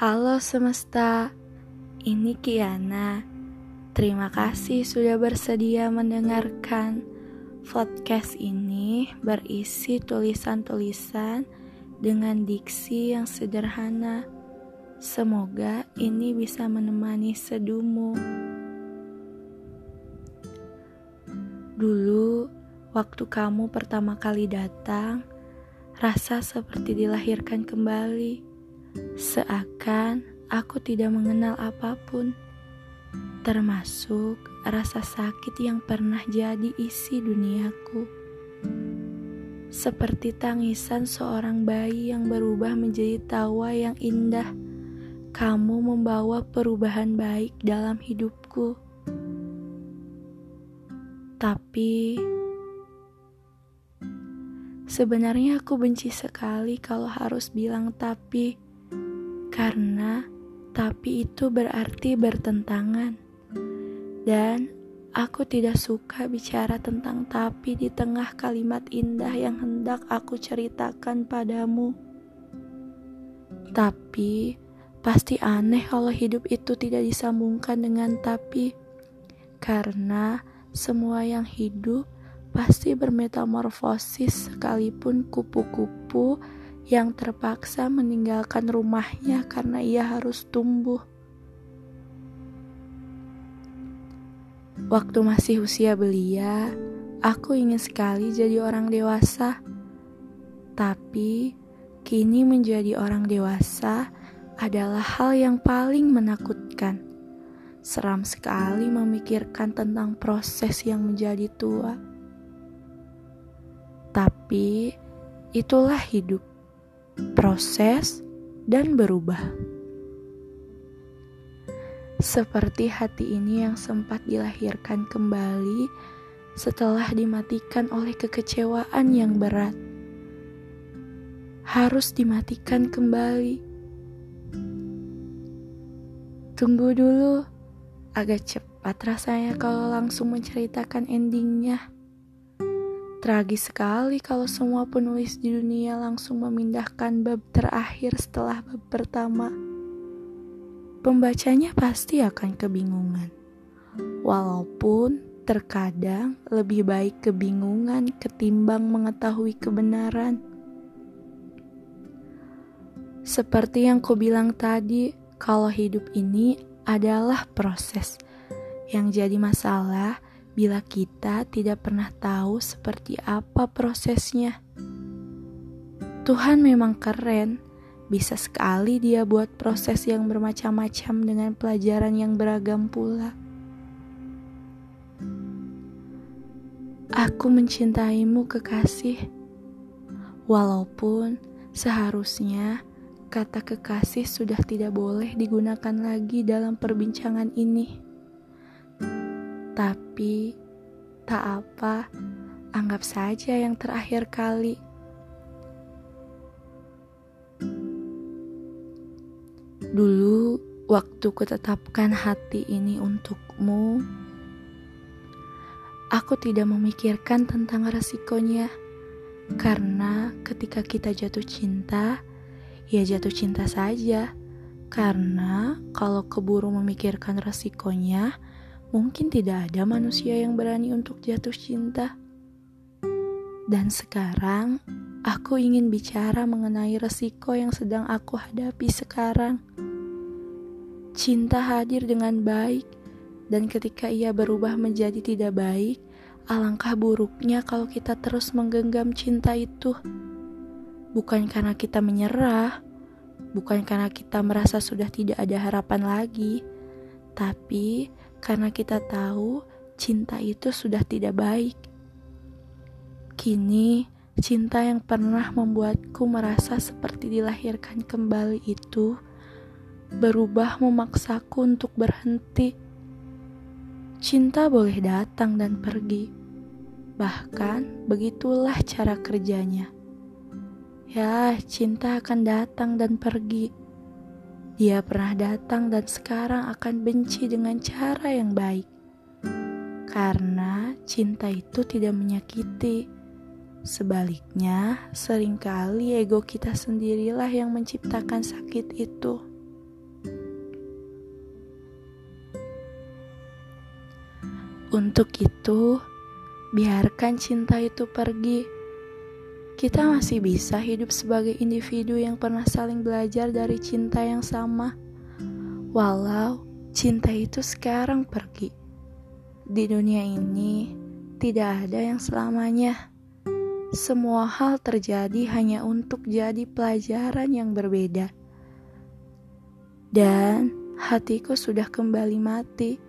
Halo semesta, ini Kiana. Terima kasih sudah bersedia mendengarkan podcast ini berisi tulisan-tulisan dengan diksi yang sederhana. Semoga ini bisa menemani sedumu. Dulu, waktu kamu pertama kali datang, rasa seperti dilahirkan kembali Seakan aku tidak mengenal apa pun, termasuk rasa sakit yang pernah jadi isi duniaku. Seperti tangisan seorang bayi yang berubah menjadi tawa yang indah, kamu membawa perubahan baik dalam hidupku. Tapi sebenarnya aku benci sekali kalau harus bilang tapi karena tapi itu berarti bertentangan. Dan aku tidak suka bicara tentang tapi di tengah kalimat indah yang hendak aku ceritakan padamu. Tapi pasti aneh kalau hidup itu tidak disambungkan dengan tapi. Karena semua yang hidup pasti bermetamorfosis sekalipun kupu-kupu yang terpaksa meninggalkan rumahnya karena ia harus tumbuh. Waktu masih usia belia, aku ingin sekali jadi orang dewasa. Tapi kini menjadi orang dewasa adalah hal yang paling menakutkan. Seram sekali memikirkan tentang proses yang menjadi tua. Tapi itulah hidup proses, dan berubah. Seperti hati ini yang sempat dilahirkan kembali setelah dimatikan oleh kekecewaan yang berat. Harus dimatikan kembali. Tunggu dulu, agak cepat rasanya kalau langsung menceritakan endingnya. Tragis sekali kalau semua penulis di dunia langsung memindahkan bab terakhir setelah bab pertama. Pembacanya pasti akan kebingungan. Walaupun terkadang lebih baik kebingungan ketimbang mengetahui kebenaran. Seperti yang ku bilang tadi, kalau hidup ini adalah proses. Yang jadi masalah bila kita tidak pernah tahu seperti apa prosesnya. Tuhan memang keren, bisa sekali Dia buat proses yang bermacam-macam dengan pelajaran yang beragam pula. Aku mencintaimu, kekasih, walaupun seharusnya kata kekasih sudah tidak boleh digunakan lagi dalam perbincangan ini. Tapi tak apa, anggap saja yang terakhir kali. Dulu waktu kutetapkan hati ini untukmu, aku tidak memikirkan tentang resikonya. Karena ketika kita jatuh cinta, ya jatuh cinta saja. Karena kalau keburu memikirkan resikonya, mungkin tidak ada manusia yang berani untuk jatuh cinta. Dan sekarang, aku ingin bicara mengenai resiko yang sedang aku hadapi sekarang. Cinta hadir dengan baik, dan ketika ia berubah menjadi tidak baik, alangkah buruknya kalau kita terus menggenggam cinta itu. Bukan karena kita menyerah, bukan karena kita merasa sudah tidak ada harapan lagi, tapi karena kita tahu cinta itu sudah tidak baik. Kini, cinta yang pernah membuatku merasa seperti dilahirkan kembali itu berubah memaksaku untuk berhenti. Cinta boleh datang dan pergi, bahkan begitulah cara kerjanya. Ya, cinta akan datang dan pergi dia pernah datang dan sekarang akan benci dengan cara yang baik. Karena cinta itu tidak menyakiti. Sebaliknya, sering kali ego kita sendirilah yang menciptakan sakit itu. Untuk itu, biarkan cinta itu pergi kita masih bisa hidup sebagai individu yang pernah saling belajar dari cinta yang sama, walau cinta itu sekarang pergi. Di dunia ini tidak ada yang selamanya. Semua hal terjadi hanya untuk jadi pelajaran yang berbeda, dan hatiku sudah kembali mati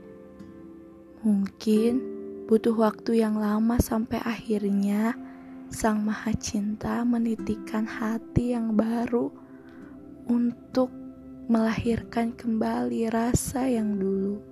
Mungkin butuh waktu yang lama sampai akhirnya Sang Maha Cinta menitikan hati yang baru untuk melahirkan kembali rasa yang dulu.